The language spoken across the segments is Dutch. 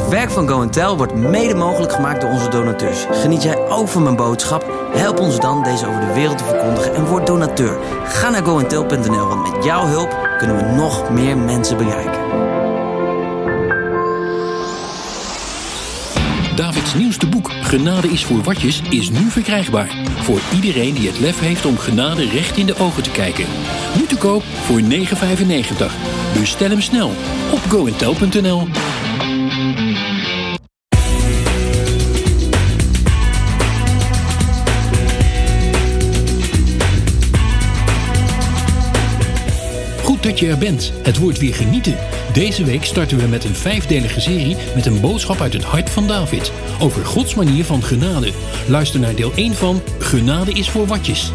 Het werk van Go wordt mede mogelijk gemaakt door onze donateurs. Geniet jij ook van mijn boodschap? Help ons dan deze over de wereld te verkondigen en word donateur. Ga naar goentel.nl, want met jouw hulp kunnen we nog meer mensen bereiken. Davids nieuwste boek Genade is voor watjes is nu verkrijgbaar. Voor iedereen die het lef heeft om genade recht in de ogen te kijken. Nu te koop voor 9,95. Bestel hem snel op goentel.nl. Dat je er bent. Het wordt weer genieten. Deze week starten we met een vijfdelige serie met een boodschap uit het hart van David. Over Gods manier van genade. Luister naar deel 1 van Genade is voor watjes.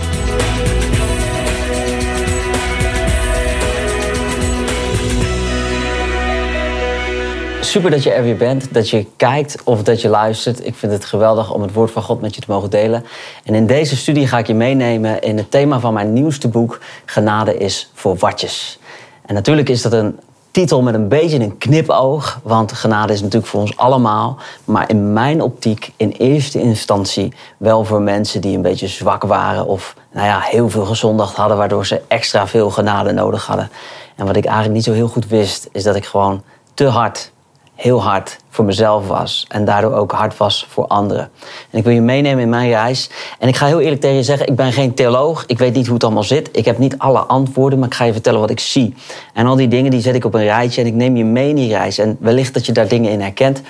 Super dat je er weer bent, dat je kijkt of dat je luistert. Ik vind het geweldig om het woord van God met je te mogen delen. En in deze studie ga ik je meenemen in het thema van mijn nieuwste boek, Genade is voor watjes. En natuurlijk is dat een titel met een beetje een knipoog, want genade is natuurlijk voor ons allemaal. Maar in mijn optiek in eerste instantie wel voor mensen die een beetje zwak waren of nou ja, heel veel gezondigd hadden, waardoor ze extra veel genade nodig hadden. En wat ik eigenlijk niet zo heel goed wist, is dat ik gewoon te hard heel hard voor mezelf was. En daardoor ook hard was voor anderen. En ik wil je meenemen in mijn reis. En ik ga heel eerlijk tegen je zeggen, ik ben geen theoloog. Ik weet niet hoe het allemaal zit. Ik heb niet alle antwoorden, maar ik ga je vertellen wat ik zie. En al die dingen die zet ik op een rijtje en ik neem je mee in die reis. En wellicht dat je daar dingen in herkent.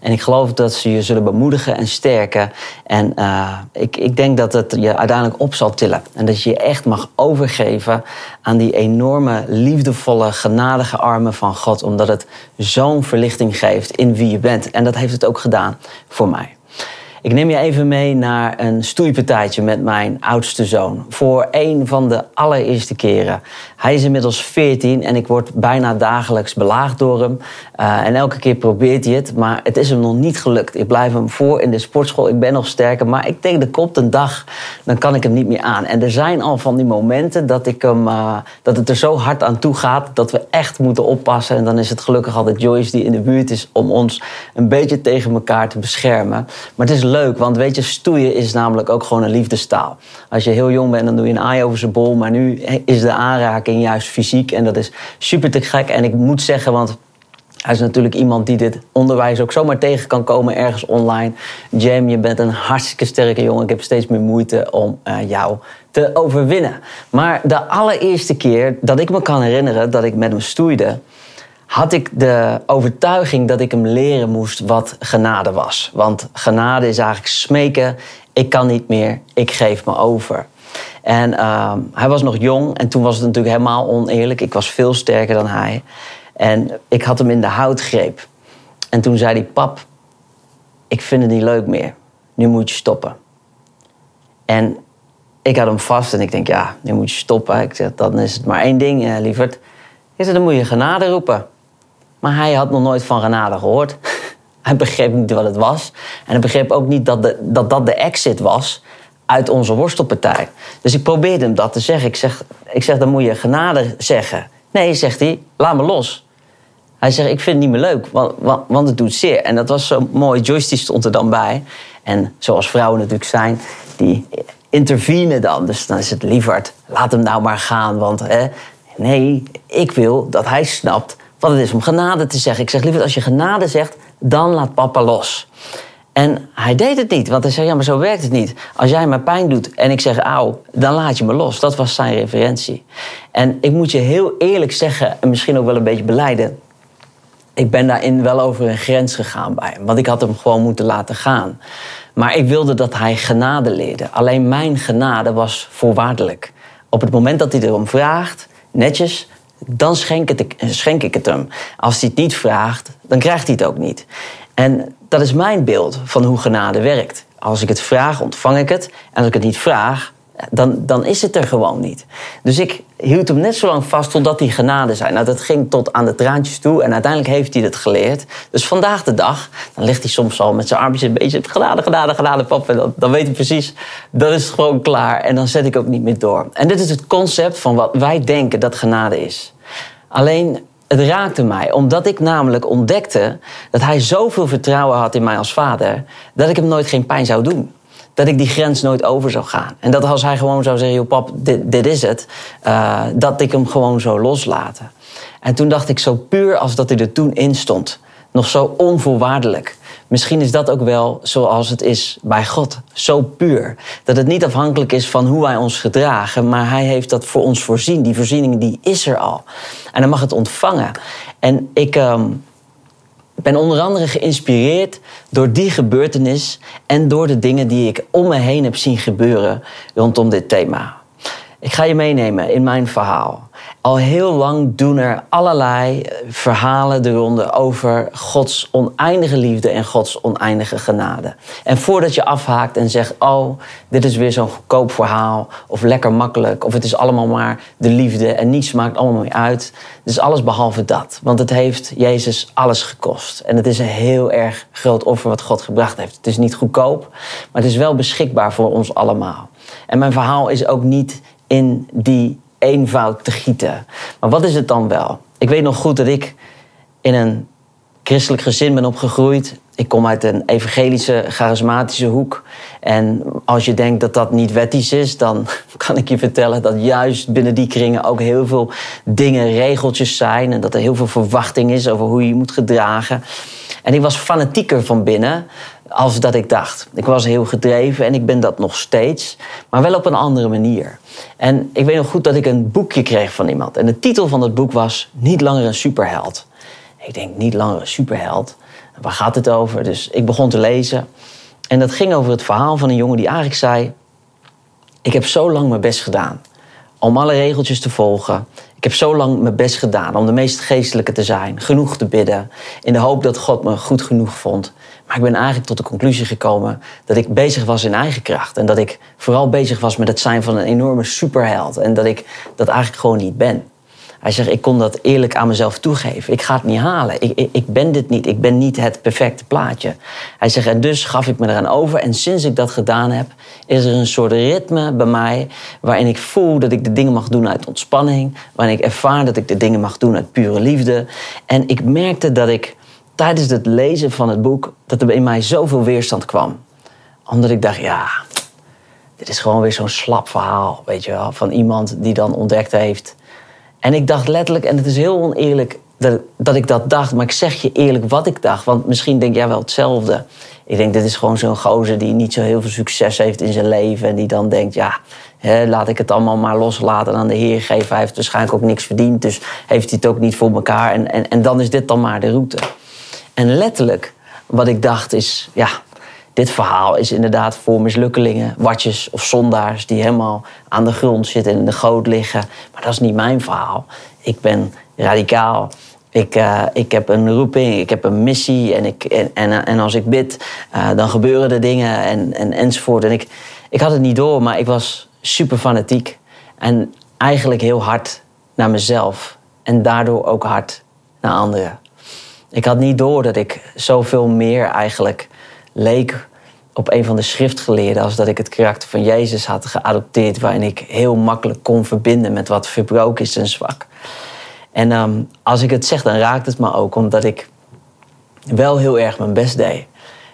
En ik geloof dat ze je zullen bemoedigen en sterken. En uh, ik, ik denk dat het je uiteindelijk op zal tillen. En dat je je echt mag overgeven aan die enorme, liefdevolle, genadige armen van God. Omdat het zo'n verlichting geeft in wie je bent. En dat heeft het ook gedaan voor mij. Ik neem je even mee naar een stoeipartijtje met mijn oudste zoon. Voor een van de allereerste keren. Hij is inmiddels 14 en ik word bijna dagelijks belaagd door hem. Uh, en elke keer probeert hij het, maar het is hem nog niet gelukt. Ik blijf hem voor in de sportschool, ik ben nog sterker. Maar ik denk, er komt een dag, dan kan ik hem niet meer aan. En er zijn al van die momenten dat, ik hem, uh, dat het er zo hard aan toe gaat... dat we echt moeten oppassen. En dan is het gelukkig altijd Joyce die in de buurt is... om ons een beetje tegen elkaar te beschermen. Maar het is leuk, want weet je, stoeien is namelijk ook gewoon een liefdestaal. Als je heel jong bent, dan doe je een aai over zijn bol. Maar nu is de aanraking juist fysiek en dat is super te gek. En ik moet zeggen, want hij is natuurlijk iemand die dit onderwijs ook zomaar tegen kan komen ergens online. Jam, je bent een hartstikke sterke jongen. Ik heb steeds meer moeite om uh, jou te overwinnen. Maar de allereerste keer dat ik me kan herinneren dat ik met hem stoeide had ik de overtuiging dat ik hem leren moest wat genade was. Want genade is eigenlijk smeken, ik kan niet meer, ik geef me over. En uh, hij was nog jong en toen was het natuurlijk helemaal oneerlijk. Ik was veel sterker dan hij. En ik had hem in de houtgreep. En toen zei hij: Pap, ik vind het niet leuk meer. Nu moet je stoppen. En ik had hem vast en ik denk: Ja, nu moet je stoppen. Ik zeg: Dan is het maar één ding, eh, lieverd. Ik zeg: Dan moet je genade roepen. Maar hij had nog nooit van genade gehoord. hij begreep niet wat het was. En hij begreep ook niet dat, dat dat de exit was uit onze worstelpartij. Dus ik probeerde hem dat te zeggen. Ik zeg, ik zeg dan moet je genade zeggen. Nee, zegt hij, laat me los. Hij zegt, ik vind het niet meer leuk, want, want, want het doet zeer. En dat was zo mooi. Joyce die stond er dan bij. En zoals vrouwen natuurlijk zijn, die intervenen dan. Dus dan is het lieverd, laat hem nou maar gaan. Want hè, nee, ik wil dat hij snapt wat het is om genade te zeggen. Ik zeg liever, als je genade zegt, dan laat papa los. En hij deed het niet, want hij zei: Ja, maar zo werkt het niet. Als jij me pijn doet en ik zeg auw, dan laat je me los. Dat was zijn referentie. En ik moet je heel eerlijk zeggen, en misschien ook wel een beetje beleiden. Ik ben daarin wel over een grens gegaan bij hem. Want ik had hem gewoon moeten laten gaan. Maar ik wilde dat hij genade leerde. Alleen mijn genade was voorwaardelijk. Op het moment dat hij erom vraagt, netjes, dan schenk, het, schenk ik het hem. Als hij het niet vraagt, dan krijgt hij het ook niet. En dat is mijn beeld van hoe genade werkt. Als ik het vraag, ontvang ik het. En als ik het niet vraag, dan, dan is het er gewoon niet. Dus ik hield hem net zo lang vast totdat hij genade zei. Nou, dat ging tot aan de traantjes toe en uiteindelijk heeft hij het geleerd. Dus vandaag de dag, dan ligt hij soms al met zijn armpjes een beetje... genade, genade, genade, pap. En dan, dan weet hij precies, dat is gewoon klaar. En dan zet ik ook niet meer door. En dit is het concept van wat wij denken dat genade is. Alleen, het raakte mij, omdat ik namelijk ontdekte dat hij zoveel vertrouwen had in mij als vader, dat ik hem nooit geen pijn zou doen. Dat ik die grens nooit over zou gaan. En dat als hij gewoon zou zeggen: joh, pap, dit, dit is het. Uh, dat ik hem gewoon zou loslaten. En toen dacht ik, zo puur als dat hij er toen in stond. Nog zo onvoorwaardelijk. Misschien is dat ook wel zoals het is bij God. Zo puur. Dat het niet afhankelijk is van hoe wij ons gedragen, maar Hij heeft dat voor ons voorzien. Die voorziening die is er al. En dan mag het ontvangen. En ik um, ben onder andere geïnspireerd door die gebeurtenis en door de dingen die ik om me heen heb zien gebeuren rondom dit thema. Ik ga je meenemen in mijn verhaal. Al heel lang doen er allerlei eh, verhalen de ronde over Gods oneindige liefde en Gods oneindige genade. En voordat je afhaakt en zegt: Oh, dit is weer zo'n goedkoop verhaal, of lekker makkelijk, of het is allemaal maar de liefde en niets maakt allemaal meer uit. Het is alles behalve dat. Want het heeft Jezus alles gekost. En het is een heel erg groot offer wat God gebracht heeft. Het is niet goedkoop, maar het is wel beschikbaar voor ons allemaal. En mijn verhaal is ook niet in die eenvoud te gieten. Maar wat is het dan wel? Ik weet nog goed dat ik in een christelijk gezin ben opgegroeid. Ik kom uit een evangelische, charismatische hoek. En als je denkt dat dat niet wettisch is, dan kan ik je vertellen dat juist binnen die kringen ook heel veel dingen, regeltjes zijn. En dat er heel veel verwachting is over hoe je je moet gedragen. En ik was fanatieker van binnen als dat ik dacht. Ik was heel gedreven en ik ben dat nog steeds, maar wel op een andere manier. En ik weet nog goed dat ik een boekje kreeg van iemand. En de titel van dat boek was Niet langer een superheld. Ik denk, niet langer een superheld. Waar gaat het over? Dus ik begon te lezen. En dat ging over het verhaal van een jongen die eigenlijk zei: Ik heb zo lang mijn best gedaan om alle regeltjes te volgen. Ik heb zo lang mijn best gedaan om de meest geestelijke te zijn, genoeg te bidden, in de hoop dat God me goed genoeg vond. Maar ik ben eigenlijk tot de conclusie gekomen dat ik bezig was in eigen kracht. En dat ik vooral bezig was met het zijn van een enorme superheld. En dat ik dat eigenlijk gewoon niet ben. Hij zegt, ik kon dat eerlijk aan mezelf toegeven. Ik ga het niet halen. Ik, ik, ik, ben dit niet. Ik ben niet het perfecte plaatje. Hij zegt, en dus gaf ik me eraan over. En sinds ik dat gedaan heb, is er een soort ritme bij mij... waarin ik voel dat ik de dingen mag doen uit ontspanning. Waarin ik ervaar dat ik de dingen mag doen uit pure liefde. En ik merkte dat ik tijdens het lezen van het boek... dat er in mij zoveel weerstand kwam. Omdat ik dacht, ja... Dit is gewoon weer zo'n slap verhaal, weet je wel. Van iemand die dan ontdekt heeft en ik dacht letterlijk, en het is heel oneerlijk dat, dat ik dat dacht, maar ik zeg je eerlijk wat ik dacht. Want misschien denk jij wel hetzelfde. Ik denk, dit is gewoon zo'n gozer die niet zo heel veel succes heeft in zijn leven. En die dan denkt, ja, laat ik het allemaal maar loslaten aan de Heer geven. Hij heeft waarschijnlijk ook niks verdiend, dus heeft hij het ook niet voor elkaar. En, en, en dan is dit dan maar de route. En letterlijk, wat ik dacht is, ja, dit verhaal is inderdaad voor mislukkelingen, watjes of zondaars die helemaal aan de grond zitten en in de goot liggen. Maar dat is niet mijn verhaal. Ik ben radicaal. Ik, uh, ik heb een roeping, ik heb een missie en, ik, en, en, als ik bid, uh, dan gebeuren er dingen en, en, enzovoort. En ik, ik had het niet door, maar ik was super fanatiek. En eigenlijk heel hard naar mezelf. En daardoor ook hard naar anderen. Ik had niet door dat ik zoveel meer eigenlijk leek op een van de schriftgeleerden als dat ik het karakter van Jezus had geadopteerd, waarin ik heel makkelijk kon verbinden met wat verbroken is en zwak. En um, als ik het zeg, dan raakt het me ook omdat ik wel heel erg mijn best deed.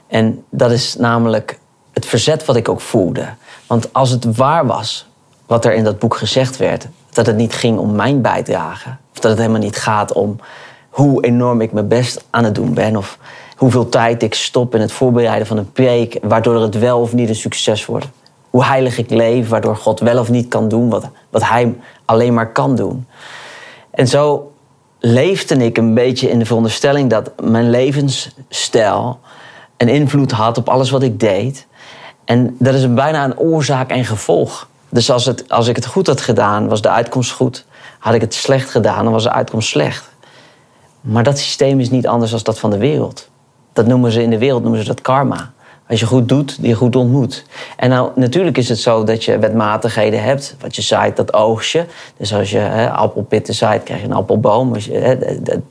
En dat is namelijk het verzet wat ik ook voelde. Want als het waar was, wat er in dat boek gezegd werd, dat het niet ging om mijn bijdrage, of dat het helemaal niet gaat om hoe enorm ik mijn best aan het doen ben, of hoeveel tijd ik stop in het voorbereiden van een preek, waardoor het wel of niet een succes wordt. Hoe heilig ik leef, waardoor God wel of niet kan doen wat, wat Hij alleen maar kan doen. En zo leefde ik een beetje in de veronderstelling dat mijn levensstijl een invloed had op alles wat ik deed. En dat is bijna een oorzaak en gevolg. Dus als, het, als ik het goed had gedaan, was de uitkomst goed. Had ik het slecht gedaan, dan was de uitkomst slecht. Maar dat systeem is niet anders dan dat van de wereld. Dat noemen ze in de wereld noemen ze dat karma. Als je goed doet, die je goed ontmoet. En nou, natuurlijk is het zo dat je wetmatigheden hebt. Wat je zaait, dat oogst je. Dus als je hè, appelpitten zaait, krijg je een appelboom. Hè,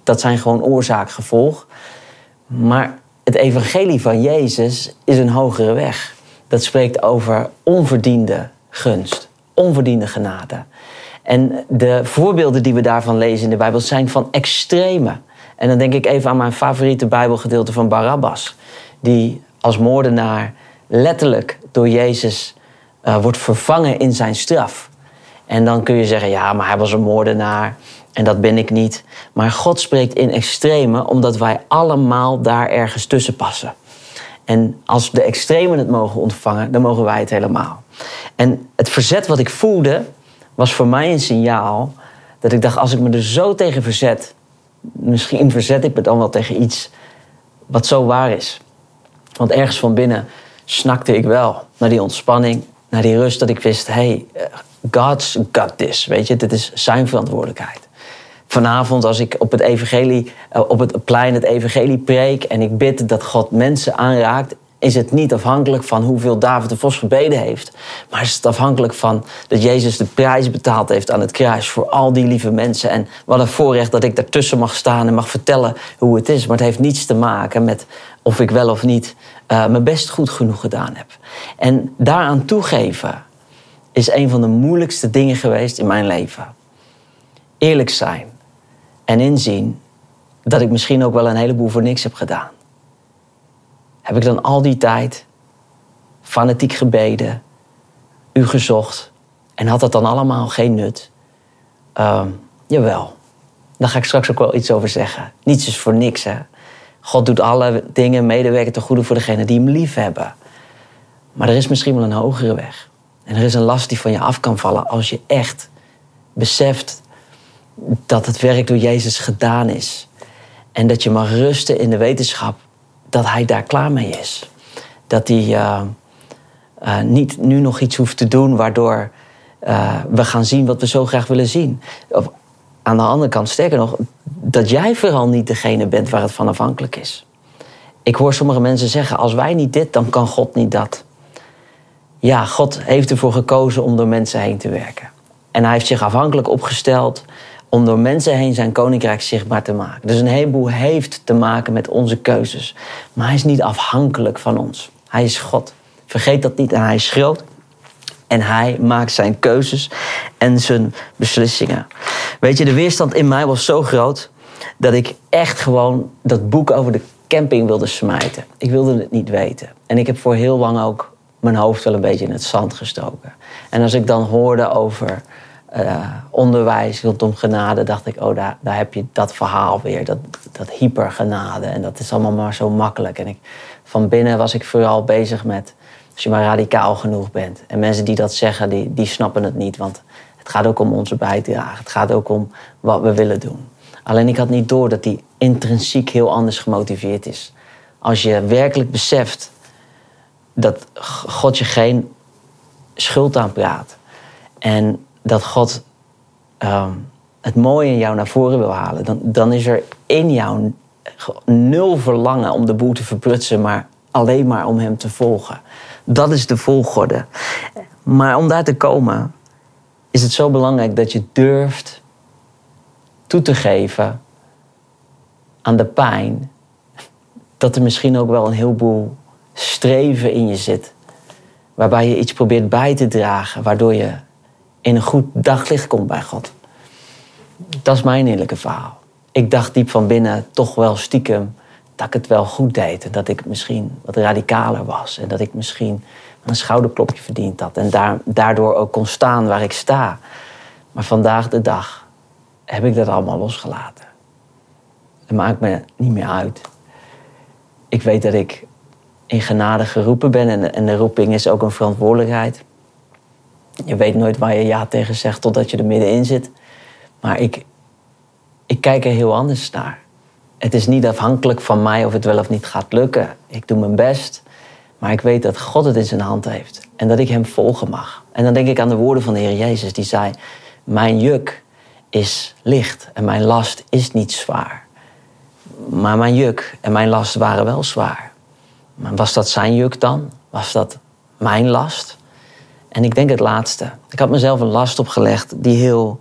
dat zijn gewoon oorzaak-gevolg. Maar het evangelie van Jezus is een hogere weg. Dat spreekt over onverdiende gunst, onverdiende genade. En de voorbeelden die we daarvan lezen in de Bijbel zijn van extreme. En dan denk ik even aan mijn favoriete Bijbelgedeelte van Barabbas. Die als moordenaar letterlijk door Jezus uh, wordt vervangen in zijn straf. En dan kun je zeggen, ja, maar hij was een moordenaar en dat ben ik niet. Maar God spreekt in extreme omdat wij allemaal daar ergens tussen passen. En als de extremen het mogen ontvangen, dan mogen wij het helemaal. En het verzet wat ik voelde, was voor mij een signaal dat ik dacht, als ik me er zo tegen verzet, misschien verzet ik me dan wel tegen iets wat zo waar is. Want ergens van binnen snakte ik wel naar die ontspanning, naar die rust, dat ik wist, hey, eh, God's got this. Weet je, dit is zijn verantwoordelijkheid. Vanavond, als ik op het, evangelie, eh, op het plein het evangelie preek en ik bid dat God mensen aanraakt, is het niet afhankelijk van hoeveel David de Vos gebeden heeft. Maar is het afhankelijk van dat Jezus de prijs betaald heeft aan het kruis voor al die lieve mensen. En wat een voorrecht dat ik daartussen mag staan en mag vertellen hoe het is. Maar het heeft niets te maken met of ik wel of niet uh, mijn best goed genoeg gedaan heb. En daaraan toegeven is een van de moeilijkste dingen geweest in mijn leven. Eerlijk zijn en inzien dat ik misschien ook wel een heleboel voor niks heb gedaan. Heb ik dan al die tijd fanatiek gebeden, u gezocht en had dat dan allemaal geen nut? Uh, jawel, daar ga ik straks ook wel iets over zeggen. Niets is voor niks, hè. God doet alle dingen medewerken ten goede voor degenen die hem lief hebben. Maar er is misschien wel een hogere weg. En er is een last die van je af kan vallen als je echt beseft dat het werk door Jezus gedaan is. En dat je mag rusten in de wetenschap dat Hij daar klaar mee is. Dat Hij uh, uh, niet nu nog iets hoeft te doen waardoor uh, we gaan zien wat we zo graag willen zien. Of aan de andere kant, sterker nog, dat jij vooral niet degene bent waar het van afhankelijk is. Ik hoor sommige mensen zeggen: als wij niet dit, dan kan God niet dat. Ja, God heeft ervoor gekozen om door mensen heen te werken. En hij heeft zich afhankelijk opgesteld om door mensen heen zijn koninkrijk zichtbaar te maken. Dus een heleboel heeft te maken met onze keuzes. Maar hij is niet afhankelijk van ons. Hij is God. Vergeet dat niet en hij is groot. En hij maakt zijn keuzes en zijn beslissingen. Weet je, de weerstand in mij was zo groot dat ik echt gewoon dat boek over de camping wilde smijten. Ik wilde het niet weten. En ik heb voor heel lang ook mijn hoofd wel een beetje in het zand gestoken. En als ik dan hoorde over uh, onderwijs rondom genade, dacht ik, oh, daar, daar heb je dat verhaal weer, dat, dat hypergenade. En dat is allemaal maar zo makkelijk. En ik, van binnen was ik vooral bezig met, als je maar radicaal genoeg bent. En mensen die dat zeggen, die, die snappen het niet, want het gaat ook om onze bijdrage. Het gaat ook om wat we willen doen. Alleen ik had niet door dat die intrinsiek heel anders gemotiveerd is. Als je werkelijk beseft dat God je geen schuld aanpraat. En dat God um, het mooie in jou naar voren wil halen, dan, dan is er in jou nul verlangen om de boel te verprutsen, maar alleen maar om Hem te volgen. Dat is de volgorde. Maar om daar te komen, is het zo belangrijk dat je durft toe te geven aan de pijn. Dat er misschien ook wel een heleboel streven in je zit. Waarbij je iets probeert bij te dragen, waardoor je in een goed daglicht komt bij God. Dat is mijn eerlijke verhaal. Ik dacht diep van binnen toch wel stiekem dat ik het wel goed deed. En dat ik misschien wat radicaler was. En dat ik misschien een schouderklopje verdiend had. En daar, daardoor ook kon staan waar ik sta. Maar vandaag de dag heb ik dat allemaal losgelaten. Het maakt me niet meer uit. Ik weet dat ik in genade geroepen ben. En, en de roeping is ook een verantwoordelijkheid. Je weet nooit waar je ja tegen zegt totdat je er middenin zit. Maar ik, ik kijk er heel anders naar. Het is niet afhankelijk van mij of het wel of niet gaat lukken. Ik doe mijn best. Maar ik weet dat God het in zijn hand heeft. En dat ik hem volgen mag. En dan denk ik aan de woorden van de Heer Jezus. Die zei, mijn juk is licht en mijn last is niet zwaar. Maar mijn juk en mijn last waren wel zwaar. Maar was dat zijn juk dan? Was dat mijn last? En ik denk het laatste. Ik had mezelf een last opgelegd die heel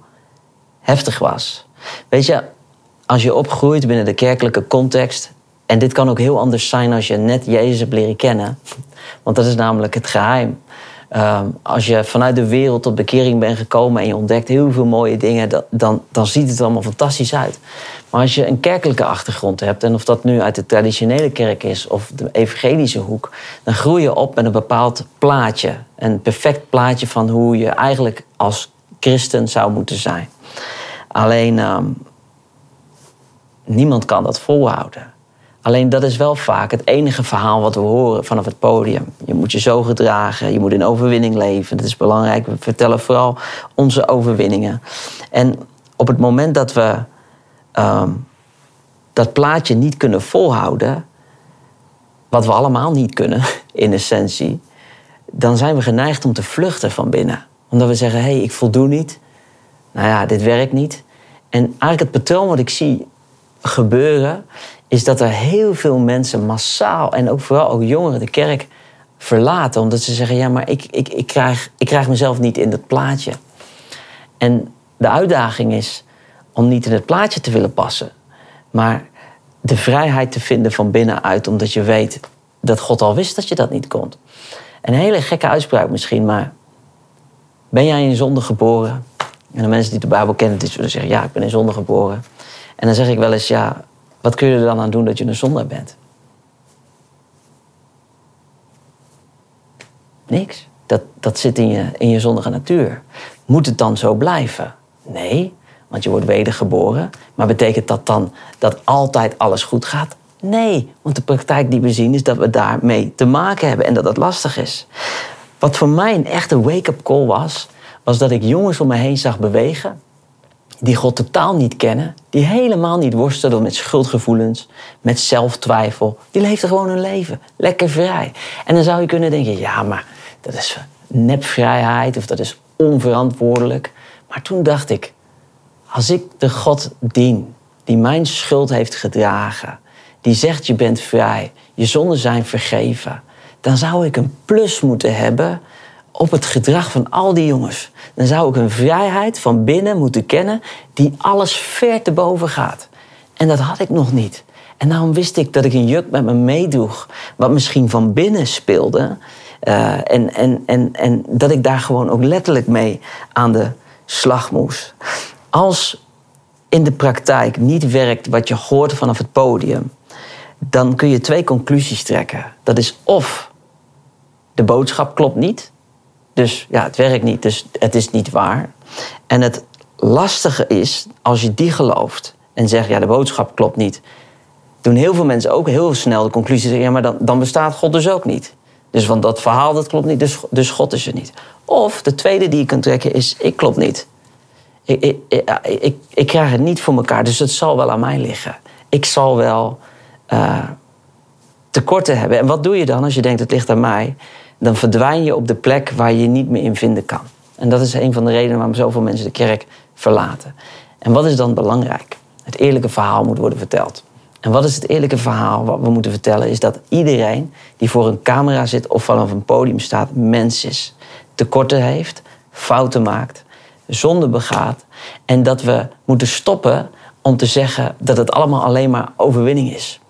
heftig was. Weet je, als je opgroeit binnen de kerkelijke context. En dit kan ook heel anders zijn als je net Jezus hebt leren kennen. Want dat is namelijk het geheim. Ehm, als je vanuit de wereld tot bekering bent gekomen en je ontdekt heel veel mooie dingen, dan, dan ziet het allemaal fantastisch uit. Maar als je een kerkelijke achtergrond hebt, en of dat nu uit de traditionele kerk is of de evangelische hoek, dan groei je op met een bepaald plaatje. Een perfect plaatje van hoe je eigenlijk als christen zou moeten zijn. Alleen ehm, niemand kan dat volhouden. Alleen dat is wel vaak het enige verhaal wat we horen vanaf het podium. Je moet je zo gedragen, je moet in overwinning leven. Dat is belangrijk. We vertellen vooral onze overwinningen. En op het moment dat we ehm, dat plaatje niet kunnen volhouden, wat we allemaal niet kunnen in essentie, dan zijn we geneigd om te vluchten van binnen. Omdat we zeggen: hé, hey, ik voldoe niet. Nou ja, dit werkt niet. En eigenlijk het patroon wat ik zie gebeuren, is dat er heel veel mensen massaal en ook vooral ook jongeren de kerk verlaten. Omdat ze zeggen, ja, maar ik, ik, ik, krijg, ik krijg mezelf niet in dat plaatje. En de uitdaging is om niet in het plaatje te willen passen. Maar de vrijheid te vinden van binnenuit, omdat je weet dat God al wist dat je dat niet kon. Een hele gekke uitspraak misschien, maar ben jij in zonde geboren? En de mensen die de Bijbel kennen, die zullen zeggen, ja, ik ben in zonde geboren. En dan zeg ik wel eens, ja, wat kun je er dan aan doen dat je een zondaar bent? Niks. Dat, dat zit in je, in je zondige natuur. Moet het dan zo blijven? Nee, want je wordt wedergeboren. Maar betekent dat dan dat altijd alles goed gaat? Nee, want de praktijk die we zien is dat we daarmee te maken hebben en dat dat lastig is. Wat voor mij een echte wake-up call was, was dat ik jongens om me heen zag bewegen die God totaal niet kennen, die helemaal niet worstelen met schuldgevoelens, met zelftwijfel. Die leefden gewoon hun leven, lekker vrij. En dan zou je kunnen denken, ja, maar dat is nepvrijheid of dat is onverantwoordelijk. Maar toen dacht ik, als ik de God dien die mijn schuld heeft gedragen, die zegt je bent vrij, je zonden zijn vergeven, dan zou ik een plus moeten hebben op het gedrag van al die jongens. Dan zou ik een vrijheid van binnen moeten kennen die alles ver te boven gaat. En dat had ik nog niet. En daarom wist ik dat ik een juk met me meedroeg, wat misschien van binnen speelde. Uh, en, en, en, en dat ik daar gewoon ook letterlijk mee aan de slag moest. Als in de praktijk niet werkt wat je hoort vanaf het podium, dan kun je twee conclusies trekken. Dat is of de boodschap klopt niet, dus ja, het werkt niet, dus het is niet waar. En het lastige is, als je die gelooft en zegt, ja, de boodschap klopt niet, doen heel veel mensen ook heel snel de conclusie, ja, maar dan, dan bestaat God dus ook niet. Dus van dat verhaal, dat klopt niet, dus, dus God is er niet. Of de tweede die je kunt trekken is, ik klopt niet. Ik, ik, ik, ik, krijg het niet voor elkaar, dus het zal wel aan mij liggen. Ik zal wel uh, tekorten hebben. En wat doe je dan als je denkt, het ligt aan mij? dan verdwijn je op de plek waar je niet meer in vinden kan. En dat is een van de redenen waarom zoveel mensen de kerk verlaten. En wat is dan belangrijk? Het eerlijke verhaal moet worden verteld. En wat is het eerlijke verhaal wat we moeten vertellen? Is dat iedereen die voor een camera zit of vanaf een podium staat, mens is. Tekorten heeft, fouten maakt, zonde begaat. En dat we moeten stoppen om te zeggen dat het allemaal alleen maar overwinning is.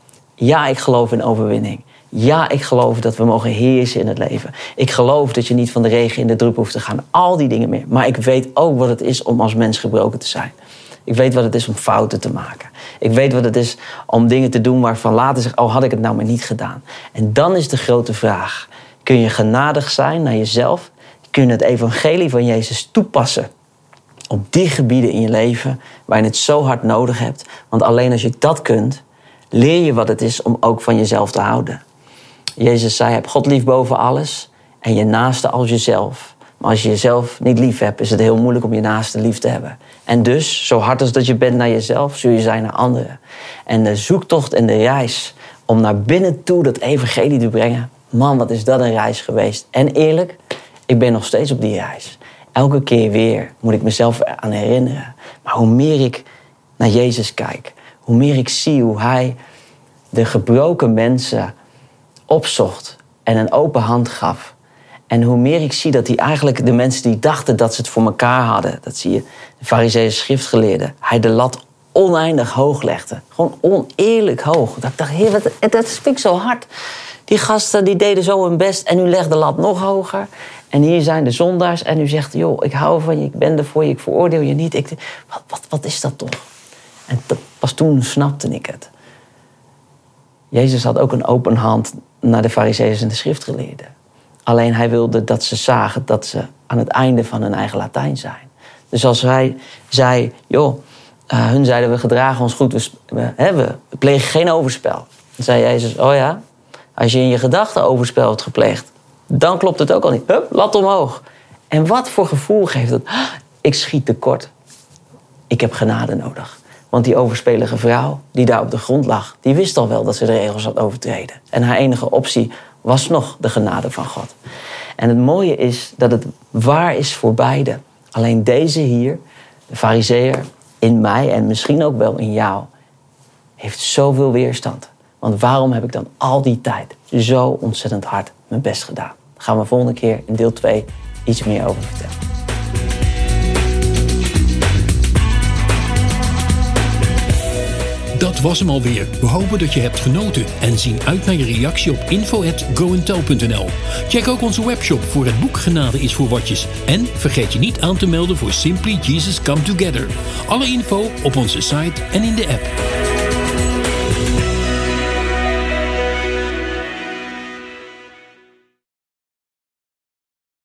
Ja, ik geloof in overwinning. Ja, ik geloof dat we mogen heersen in het leven. Ik geloof dat je niet van de regen in de drup hoeft te gaan. Al die dingen meer. Maar ik weet ook wat het is om als mens gebroken te zijn. Ik weet wat het is om fouten te maken. Ik weet wat het is om dingen te doen waarvan later zegt: Oh, had ik het nou maar niet gedaan. En dan is de grote vraag: kun je genadig zijn naar jezelf? Kun je het evangelie van Jezus toepassen op die gebieden in je leven waar je het zo hard nodig hebt? Want alleen als je dat kunt, leer je wat het is om ook van jezelf te houden. Jezus zei, heb God lief boven alles en je naaste als jezelf. Maar als je jezelf niet lief hebt, is het heel moeilijk om je naaste lief te hebben. En dus, zo hard als dat je bent naar jezelf, zul je zijn naar anderen. En de zoektocht en de reis om naar binnen toe dat evangelie te brengen. Man, wat is dat een reis geweest. En eerlijk, ik ben nog steeds op die reis. Elke keer weer moet ik mezelf aan herinneren. Maar hoe meer ik naar Jezus kijk, hoe meer ik zie hoe Hij de gebroken mensen opzocht en een open hand gaf. En hoe meer ik zie dat hij eigenlijk de mensen die dachten dat ze het voor elkaar hadden, dat zie je, de fariseeën schriftgeleerden, hij de lat oneindig hoog legde. Gewoon oneerlijk hoog. Dat ik dacht, heer, dat ik zo hard. Die gasten die deden zo hun best en u legde de lat nog hoger. En hier zijn de zondaars en u zegt, joh, ik hou van je, ik ben er voor je, ik veroordeel je niet. Ik, wat, wat, wat is dat toch? En pas toen snapte ik het. Jezus had ook een open hand naar de fariseeërs en de schriftgeleerden. Alleen hij wilde dat ze zagen dat ze aan het einde van hun eigen Latijn zijn. Dus als hij zei, joh, uh, hun zeiden we gedragen ons goed, we, we, we plegen geen overspel. Dan zei Jezus, oh ja, als je in je gedachten overspel hebt gepleegd, dan klopt het ook al niet. Hup, lat omhoog. En wat voor gevoel geeft het? Ik schiet tekort. Ik heb genade nodig. Want die overspelige vrouw die daar op de grond lag, die wist al wel dat ze de regels had overtreden. En haar enige optie was nog de genade van God. En het mooie is dat het waar is voor beide. Alleen deze hier, de fariseer, in mij en misschien ook wel in jou, heeft zoveel weerstand. Want waarom heb ik dan al die tijd zo ontzettend hard mijn best gedaan? Daar gaan we volgende keer in deel 2 iets meer over vertellen. Dat was hem alweer. We hopen dat je hebt genoten en zien uit naar je reactie op info.goentel.nl. Check ook onze webshop voor het boek Genade is voor watjes. En vergeet je niet aan te melden voor Simply Jesus Come Together. Alle info op onze site en in de app.